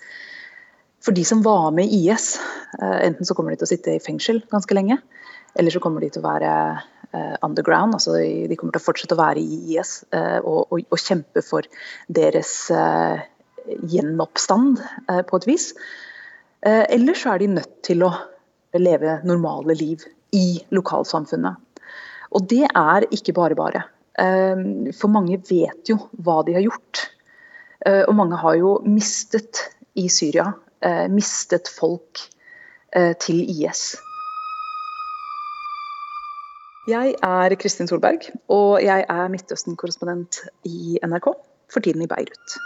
For de som var med i IS, eh, enten så kommer de til å sitte i fengsel ganske lenge, eller så kommer de til å være underground. altså De kommer til å fortsette å være i IS og, og, og kjempe for deres gjenoppstand på et vis. Eller så er de nødt til å leve normale liv i lokalsamfunnet. Og det er ikke bare bare. Ehm, for mange vet jo hva de har gjort. Eh, og mange har jo mistet i Syria. Eh, mistet folk eh, til IS. Jeg er Kristin Solberg, og jeg er Midtøsten-korrespondent i NRK, for tiden i Beirut.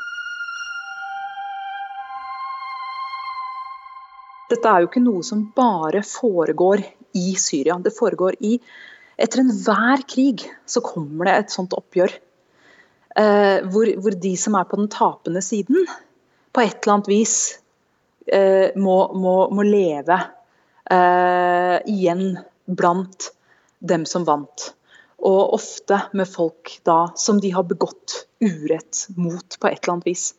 Dette er jo ikke noe som bare foregår i Syria. Det foregår i etter enhver krig så kommer det et sånt oppgjør. Eh, hvor, hvor, de som er på den tapende siden, på et eller annet vis eh, må, må, må, leve eh, igjen blant dem som vant. Og ofte med folk da som de har begått urett mot på et eller annet vis.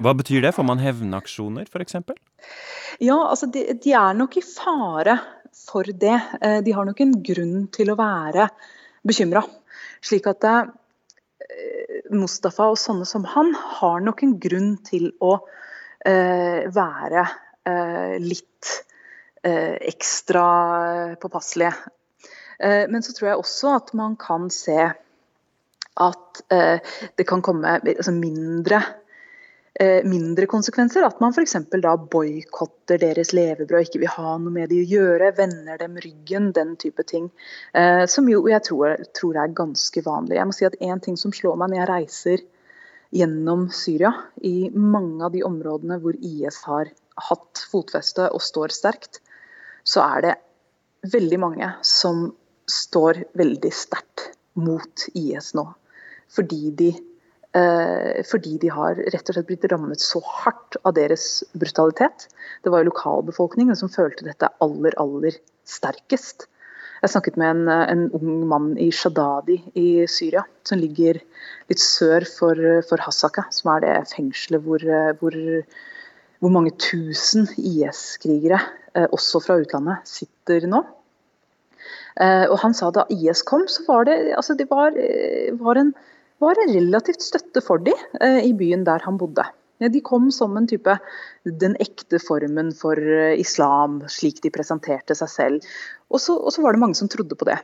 Hva betyr det? Får man hevnaksjoner, f.eks.? Ja, altså de, de, er nok i fare for det. Eh, de har nok en grunn til å være bekymra. Slik at eh, Mustafa og sånne som han har nok en grunn til å eh, være litt ekstra påpasselige. Men så tror jeg også at man kan se at det kan komme altså mindre mindre konsekvenser. At man f.eks. da boikotter deres levebrød, ikke vil ha noe med de å gjøre, vender dem ryggen, den type ting. Eh, som jo jeg tror, tror, er ganske vanlig. Jeg må si at En ting som slår meg når jeg reiser gjennom Syria, i mange av de områdene hvor IS har hatt fotfeste og står sterkt, så er det veldig mange som står veldig sterkt mot IS nå. Fordi de Eh, fordi de har rett og slett blitt rammet så hardt av deres brutalitet. Det var jo lokalbefolkningen som følte dette aller, aller sterkest. Jeg snakket med en, en ung mann i Shadadi i Syria, som ligger litt sør for, for Hasaka, som er det fengselet hvor, hvor, hvor mange tusen IS-krigere, eh, også fra utlandet, sitter nå. Eh, og han sa da IS kom, så var det, altså det var, var en var en relativt støtte for de eh, i byen der han bodde. De kom som en type den ekte formen for eh, islam, slik de presenterte seg selv. Og så, og så var det mange som trodde på det.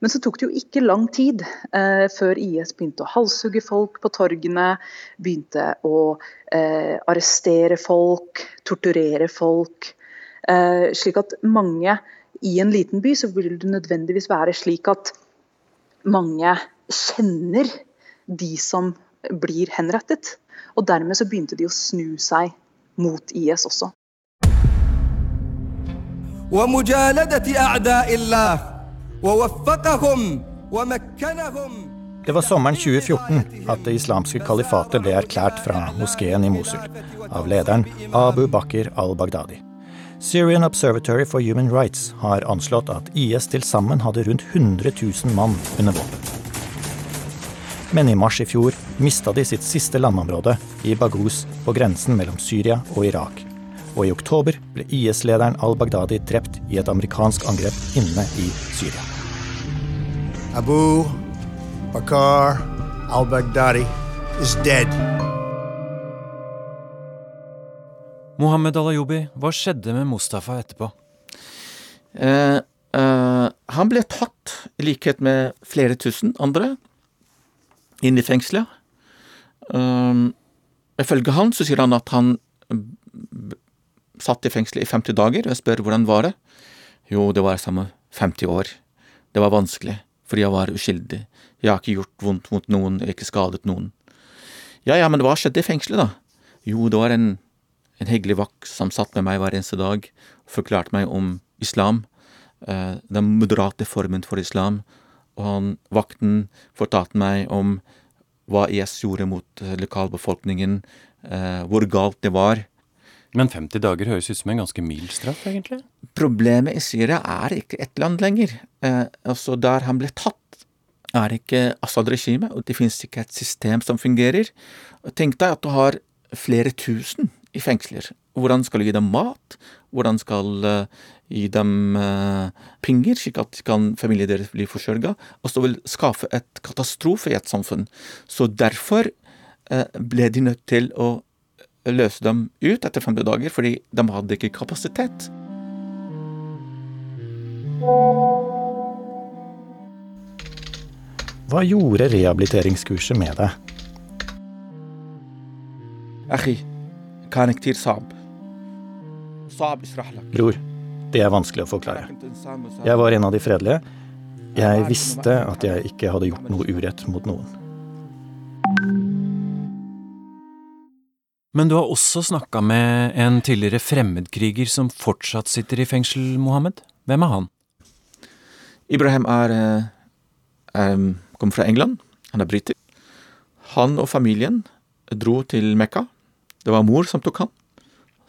Men så tok det jo ikke lang tid eh, før IS begynte å halshugge folk på torgene, begynte å eh, arrestere folk, torturere folk. Eh, slik at mange i en liten by så vil det nødvendigvis være slik at mange kjenner de som blir henrettet. Og dermed så begynte de å snu seg mot IS også. Det var sommeren 2014 at det islamske kalifatet ble erklært fra moskeen i Mosul av lederen Abu Bakr al-Baghdadi. Syrian Observatory for Human Rights har anslått at IS til sammen hadde rundt 100 000 mann under våpen. Men i mars i fjor mista de sitt siste landområde, i Baghuz, på grensen mellom Syria og Irak. Og i oktober ble IS-lederen al-Baghdadi drept i et amerikansk angrep inne i Syria. Abu Bakar al-Baghdadi is dead. Mohammed al-Ayubi, hva skjedde med Mustafa etterpå? Eh, eh, han ble tatt, i likhet med flere tusen andre, inn i fengselet. Um, ifølge han så sier han at han satt i fengselet i 50 dager, og jeg spør hvordan var det. Jo, det var samme 50 år. Det var vanskelig, fordi jeg var uskyldig. Jeg har ikke gjort vondt mot noen, jeg har ikke skadet noen. Ja, ja, men hva skjedde i fengselet, da? Jo, det var en, en hyggelig vakt som satt med meg hver eneste dag og forklarte meg om islam, eh, den moderate formen for islam, og han, vakten fortalte meg om hva IS gjorde mot eh, lokalbefolkningen, eh, hvor galt det var. Men 50 dager høres ut som en ganske mild straff, egentlig? Problemet i Syria er ikke ett land lenger. Eh, altså Der han ble tatt, er ikke Assad-regimet, og det finnes ikke et system som fungerer. Tenk deg at du har flere tusen i fengsler. Hvordan skal du gi dem mat? Hvordan skal uh, gi dem uh, penger, slik at kan familien deres bli forsørga? Så vil skaffe et katastrofe i et samfunn. Så derfor uh, ble de nødt til å løse dem ut etter 50 dager, fordi de hadde ikke kapasitet. Hva gjorde rehabiliteringskurset med deg? Bror, det er vanskelig å forklare. Jeg var en av de fredelige. Jeg visste at jeg ikke hadde gjort noe urett mot noen. Men du har også snakka med en tidligere fremmedkriger som fortsatt sitter i fengsel, Mohammed. Hvem er han? Ibrahim er, er eh, kommer fra England. Han er briter. Han og familien dro til Mekka. Det var mor som tok han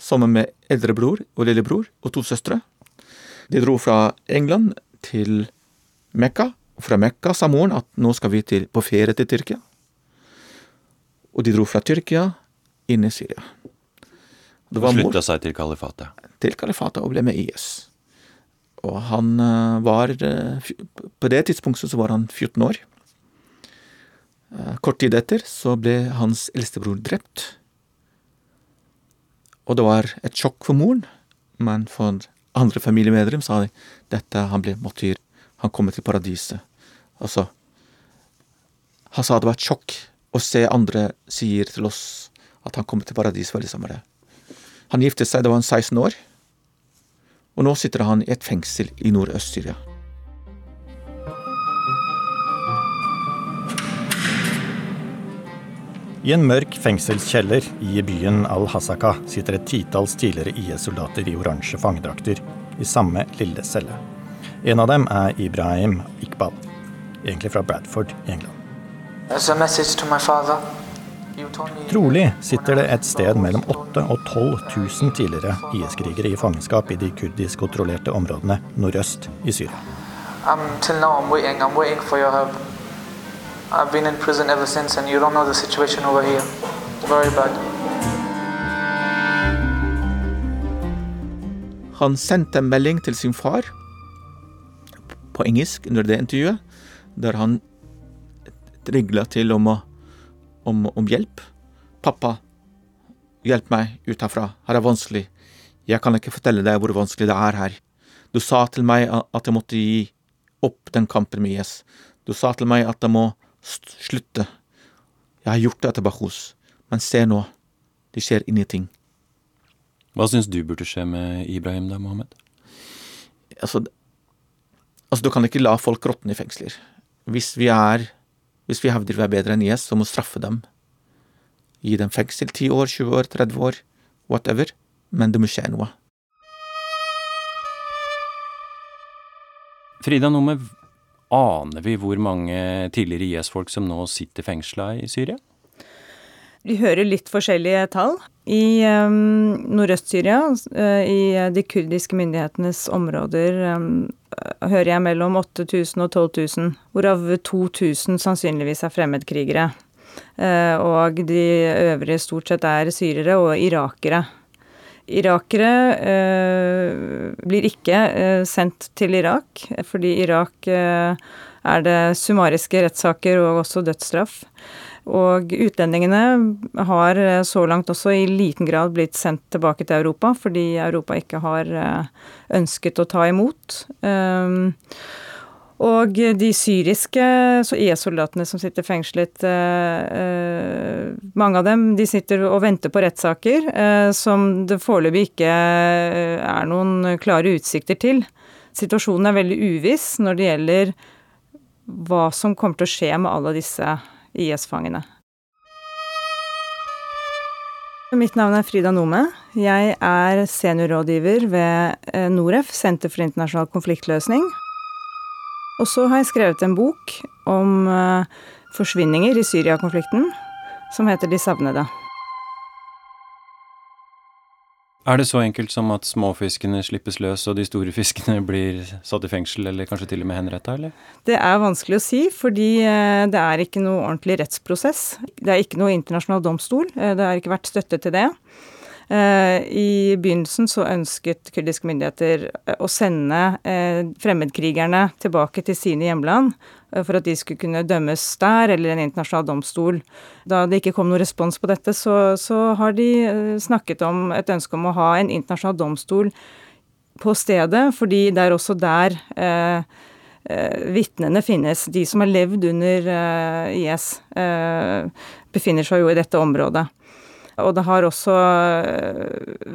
sammen med eldrebror og lillebror og to søstre. De dro fra England til Mekka fra Mekka, sa moren, at nå skal vi til, på ferie til Tyrkia. Og de dro fra Tyrkia inn i Syria. Det var Slutta seg til kalifatet? Til kalifatet og ble med IS. Og han eh, var eh, På det tidspunktet så var han 14 år. Eh, kort tid etter så ble hans eldstebror drept. Og det var et sjokk for moren, men for andre familiemedlem sa de dette han ble martyr. Han kommer til paradiset. Altså Han sa det var et sjokk å se andre sier til oss at han kommer til paradiset sammen med det. Han giftet seg da han var 16 år, og nå sitter han i et fengsel i Nordøst-Syria. I en mørk fengselskjeller i byen al-Hasaka sitter et titalls tidligere IS-soldater i oransje fangedrakter i samme lille celle. En av dem er Ibrahim Iqbal, egentlig fra Bradford i England. Trolig sitter det et sted mellom 8000 og 12 000 tidligere IS-krigere i fangenskap i de kurdisk-kontrollerte områdene nordøst i Syria. Um, I've been in prison ever since, and you don't know the situation over here. Very bad. Han sendte en melding til sin far på engelsk under det intervjuet, der han trigla til om, om, om, hjelp. 'Pappa, hjelp meg ut herfra. Her er vanskelig. Jeg kan ikke fortelle deg hvor vanskelig det er her. Du sa til meg at jeg måtte gi opp den kampen med IS. Du sa til meg at jeg må slutte. Jeg har gjort det etter Bahus, men se nå, det skjer ingenting. Hva syns du burde skje med Ibrahim da, Mohammed? Altså, altså, du kan ikke la folk råtne i fengsler. Hvis vi er Hvis vi hevder vi er bedre enn IS, så må vi straffe dem. Gi dem fengsel 10 år, 20 år, 30 år, whatever. Men det må skje noe. Frida Numme, aner vi hvor mange tidligere IS-folk som nå sitter fengsla i Syria? Vi hører litt forskjellige tall. I um, Nordøst-Syria, uh, i de kurdiske myndighetenes områder, um, hører jeg mellom 8000 og 12 000, hvorav 2000 sannsynligvis er fremmedkrigere. Uh, og de øvrige stort sett er syrere og irakere. Irakere eh, blir ikke sendt til Irak, fordi Irak er det summariske rettssaker og også dødsstraff. Og utlendingene har eh, så langt også i liten grad blitt sendt tilbake til Europa, fordi Europa ikke har eh, ønsket å ta imot. Ehm, og de syriske IS-soldatene som sitter fengslet, eh, mange av dem de sitter og venter på rettssaker som det foreløpig ikke er noen klare utsikter til. Situasjonen er veldig uviss når det gjelder hva som kommer til å skje med alle disse IS-fangene. Mitt navn er Frida Nome. Jeg er seniorrådgiver ved eh, Noref, Senter for internasjonal konfliktløsning. Og så har jeg skrevet en bok om eh, forsvinninger i Syria-konflikten, som heter De savnede. Er det så enkelt som at småfiskene slippes løs og de store fiskene blir satt i fengsel eller kanskje til og med henretta, eller? Det er vanskelig å si, fordi eh, det er ikke noe ordentlig rettsprosess. Det er ikke noe internasjonal domstol. Eh, det har ikke vært støtte til det. Eh, I begynnelsen så ønsket kurdiske myndigheter å sende fremmedkrigerne tilbake til sine hjemland Eh, for at de skulle kunne dømmes der eller en internasjonal domstol. Da det ikke kom noen respons på dette, så, så har de eh, snakket om et ønske om å ha en internasjonal domstol på stedet, fordi det er også der eh, eh, vitnene finnes. De som har levd under eh, IS, eh, befinner seg jo i dette området. Og det har også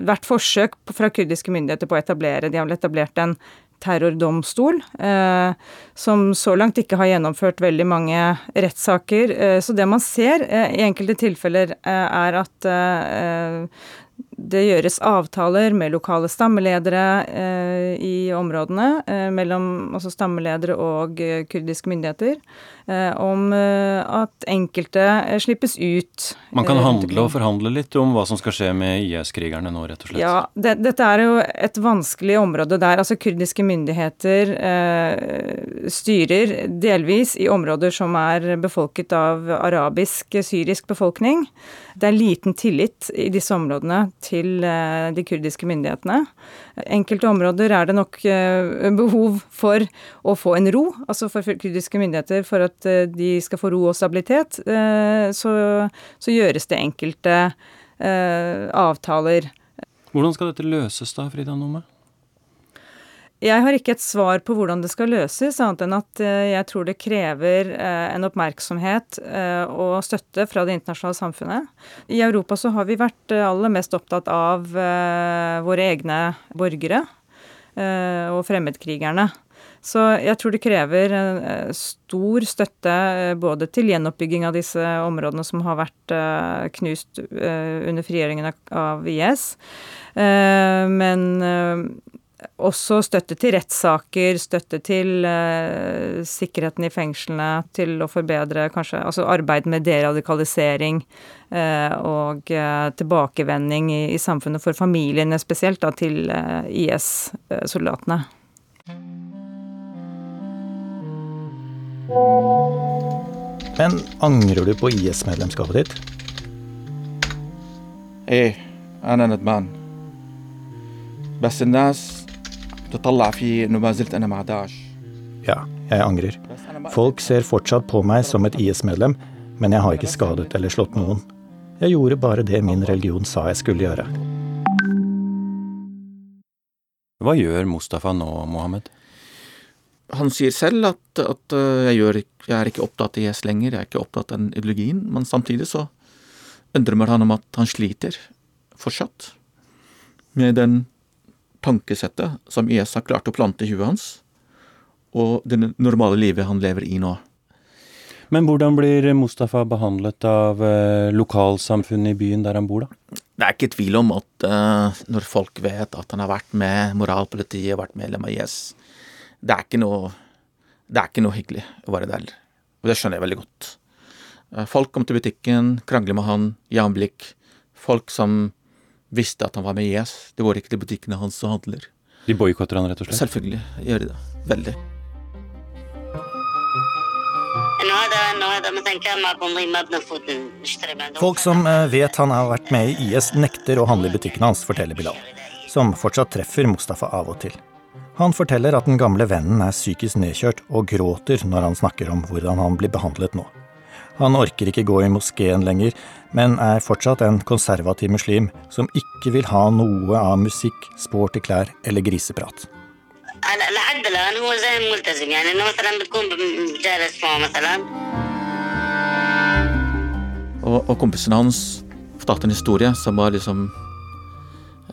vært forsøk fra kurdiske myndigheter på å etablere De har vel etablert en terrordomstol, eh, som så langt ikke har gjennomført veldig mange rettssaker. Eh, så det man ser eh, i enkelte tilfeller, eh, er at eh, det gjøres avtaler med lokale stammeledere eh, i områdene, eh, mellom altså stammeledere og eh, kurdiske myndigheter, eh, om eh, at enkelte slippes ut. Man kan handle og forhandle litt om hva som skal skje med IS-krigerne nå, rett og slett. Ja, det, dette er jo et vanskelig område der altså kurdiske myndigheter eh, styrer delvis i områder som er befolket av arabisk-syrisk befolkning. Det er liten tillit i disse områdene til eh, de kurdiske myndighetene. Enkelte områder er det nok eh, behov for å få en ro, altså for kurdiske myndigheter, for at eh, de skal få ro og stabilitet. Så, så gjøres det enkelte avtaler. Hvordan skal dette løses da, Frida Nome? Jeg har ikke et svar på hvordan det skal løses, annet enn at eh, jeg tror det krever eh, en oppmerksomhet eh, og støtte fra det internasjonale samfunnet. I Europa så har vi vært aller mest opptatt av våre egne borgere og fremmedkrigerne. Så jeg tror det krever stor støtte både til gjenoppbygging av disse områdene som har vært knust under frigjøringen av- IS, men også støtte til rettssaker, støtte til eh, sikkerheten i fengslene, til å forbedre kanskje altså arbeid med deradikalisering eh, og eh, tilbakevending i, i samfunnet for familiene spesielt, da, til eh, IS-soldatene. Men angrer du på IS-medlemskapet ditt? ايه انا ندمان بس الناس تطلع في انه ما زلت انا مع داعش Ja, jeg angrer. Folk ser fortsatt på meg som et IS-medlem, men jeg har ikke skadet eller slått noen. Jeg gjorde bare det min religion sa jeg skulle gjøre. Hva gjør Mustafa nå, Mohammed? Han sier selv at, at uh, jeg, gjør, ikke- jeg er ikke opptatt av IS lenger, jeg er ikke opptatt av den ideologien, men samtidig så innrømmer han om at han sliter fortsatt med den tankesettet som IS har klart å plante i huet hans, og det normale livet han lever i nå. Men hvordan blir Mustafa behandlet av eh, lokalsamfunnet i byen der han bor, da? Det er ikke tvil om at eh, når folk vet at han har vært med moralpolitiet vært medlem av IS, det er ikke noe, det er ikke noe hyggelig å være der. Og det skjønner jeg veldig godt. Eh, folk kom til butikken, krangler med han, gir han blikk. Folk som visste at han var med i IS. Det går ikke til butikkene hans og handler. De boikotter han, rett og slett? Selvfølgelig gjør de det. Veldig. Folk som eh, vet han har vært med i IS, nekter å handle i butikken hans, forteller Bilal, som fortsatt treffer Mustafa av og til. Han forteller at den gamle vennen er psykisk nedkjørt og gråter når han snakker om hvordan han blir behandlet nå. Han orker ikke gå i moskeen lenger, men er fortsatt en konservativ muslim som ikke vil ha noe av musikk, sporty klær eller griseprat. Og, og kompisen hans fortalte en historie som var liksom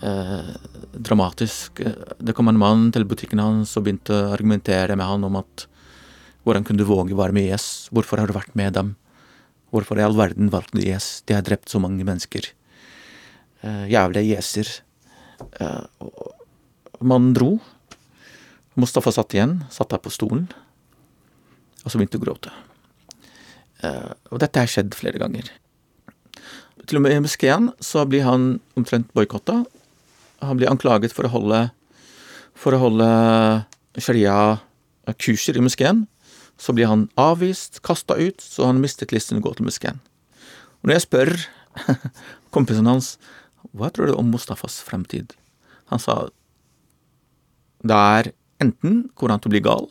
eh, dramatisk. Det kom en mann til butikken hans og begynte å argumentere med han om at hvordan kunne du våge å være med IS? Hvorfor har du vært med dem? Hvorfor i all verden valgte de IS? De har drept så mange mennesker. Uh, jævlige IS-er. Uh, og- mannen dro. Mustafa satt igjen, satt der på stolen, og så begynte å gråte. Uh, og dette har skjedd flere ganger. Til og med i moskeen så blir han omtrent boikotta. Han blir anklaget for å holde for holde sharia-kurser i moskeen. Så blir han avvist, kasta ut, så han mistet lysten til å gå til muskelen. Og når jeg spør kompisen hans hva tror du om Mustafas fremtid, han sa det er enten går han til å bli gal,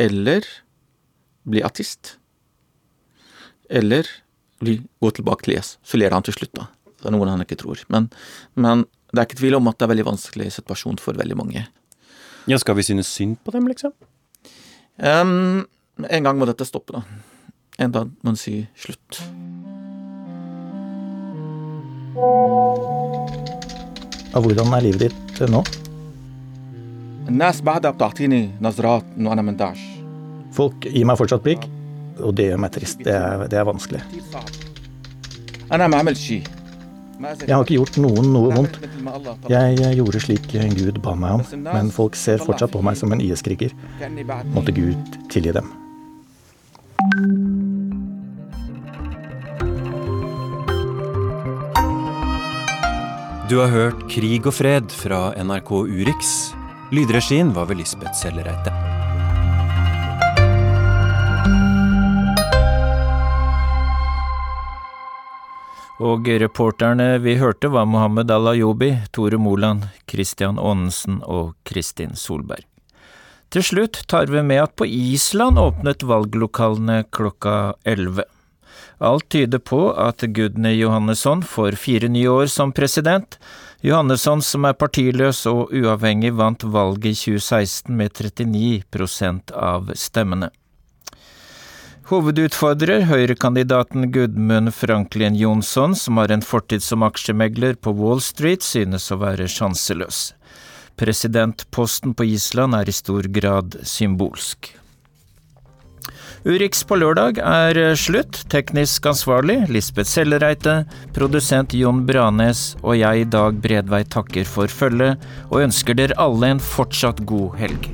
eller bli artist. Eller bli, gå tilbake til IS. Så ler han til slutt, da. Det er noen han ikke tror. Men, men det er ikke tvil om at det er veldig vanskelig situasjon for veldig mange. Ja, Skal vi synes synd på dem, liksom? Um, en gang må dette stoppe, da. En dag må en si slutt. Og hvordan er livet ditt eh, nå? Folk gir meg fortsatt blikk, og det gjør meg trist. Det er, det er vanskelig. Jeg har ikke gjort noen noe vondt. Jeg gjorde slik Gud ba meg om, men folk ser fortsatt på meg som en IS-kriger. Måtte Gud tilgi dem. Du har hørt Krig og fred fra NRK Urix. Lydregien var ved Lisbeth Sellereite. Og reporterne vi hørte var Mohammed Al-Ayubi, Tore Moland, Christian Aanensen og Kristin Solberg. Til slutt tar vi med at på Island åpnet valglokalene klokka elleve. Alt tyder på at Gudny Johannesson får fire nye år som president. Johannesson, som er partiløs og uavhengig, vant valget i 2016 med 39% av stemmene. Hovedutfordrer, høyrekandidaten Gudmund Franklin Jonsson, som har en fortid som aksjemegler på Wall Street, synes å være sjanseløs. Presidentposten på Island er i stor grad symbolsk. Urix på lørdag er slutt. Teknisk ansvarlig Lisbeth Sellereite, produsent Jon Branes og jeg, Dag Bredvei, takker for følget og ønsker dere alle en fortsatt god helg.